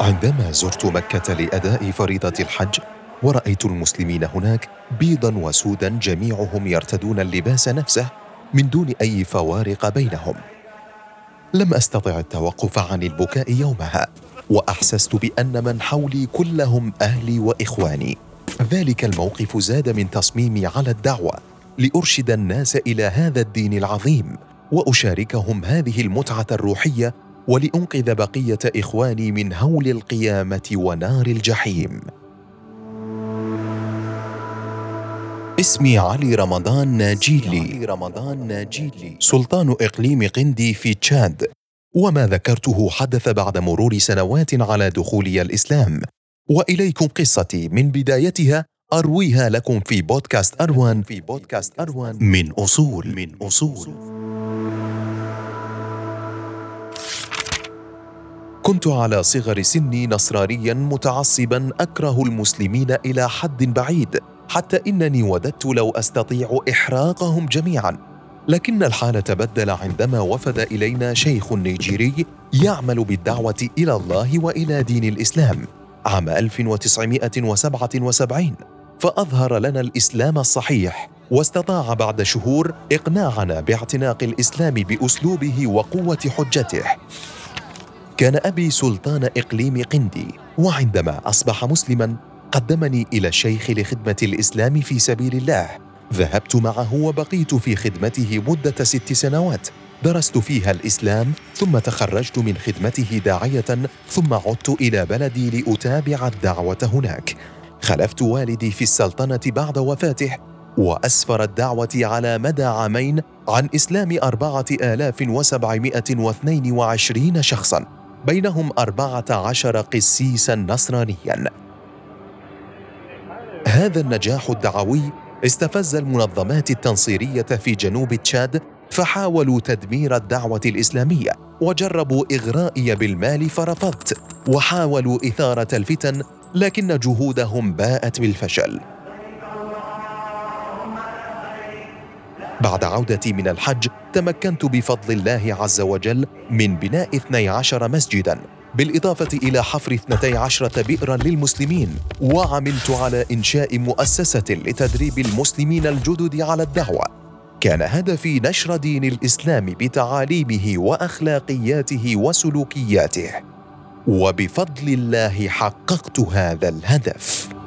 عندما زرت مكة لأداء فريضة الحج ورأيت المسلمين هناك بيضا وسودا جميعهم يرتدون اللباس نفسه من دون أي فوارق بينهم. لم أستطع التوقف عن البكاء يومها وأحسست بأن من حولي كلهم أهلي وإخواني. ذلك الموقف زاد من تصميمي على الدعوة لأرشد الناس إلى هذا الدين العظيم وأشاركهم هذه المتعة الروحية ولأنقذ بقية إخواني من هول القيامة ونار الجحيم. اسمي علي رمضان ناجيلي. علي رمضان ناجيلي. سلطان إقليم قندي في تشاد. وما ذكرته حدث بعد مرور سنوات على دخولي الإسلام. وإليكم قصتي. من بدايتها أرويها لكم في بودكاست أروان. في بودكاست أروان. من أصول. من أصول. كنت على صغر سني نصرانيا متعصبا أكره المسلمين إلى حد بعيد حتى إنني وددت لو أستطيع إحراقهم جميعا. لكن الحال تبدل عندما وفد إلينا شيخ نيجيري يعمل بالدعوة إلى الله وإلى دين الإسلام عام 1977 فأظهر لنا الإسلام الصحيح واستطاع بعد شهور إقناعنا باعتناق الإسلام بأسلوبه وقوة حجته. كان أبي سلطان إقليم قندي وعندما أصبح مسلما قدمني إلى الشيخ لخدمة الإسلام في سبيل الله. ذهبت معه وبقيت في خدمته مدة ست سنوات. درست فيها الإسلام ثم تخرجت من خدمته داعية ثم عدت إلى بلدي لأتابع الدعوة هناك. خلفت والدي في السلطنة بعد وفاته وأسفر الدعوة على مدى عامين عن إسلام أربعة آلاف وسبعمائة واثنين وعشرين شخصاً. بينهم أربعة عشر قسيسا نصرانيا. هذا النجاح الدعوي استفز المنظمات التنصيرية في جنوب تشاد فحاولوا تدمير الدعوة الإسلامية وجربوا إغرائي بالمال فرفضت وحاولوا إثارة الفتن لكن جهودهم باءت بالفشل. بعد عودتي من الحج تمكنت بفضل الله عز وجل من بناء 12 مسجدا بالإضافة إلى حفر 12 بئرا للمسلمين وعملت على إنشاء مؤسسة لتدريب المسلمين الجدد على الدعوة. كان هدفي نشر دين الإسلام بتعاليمه وأخلاقياته وسلوكياته. وبفضل الله حققت هذا الهدف.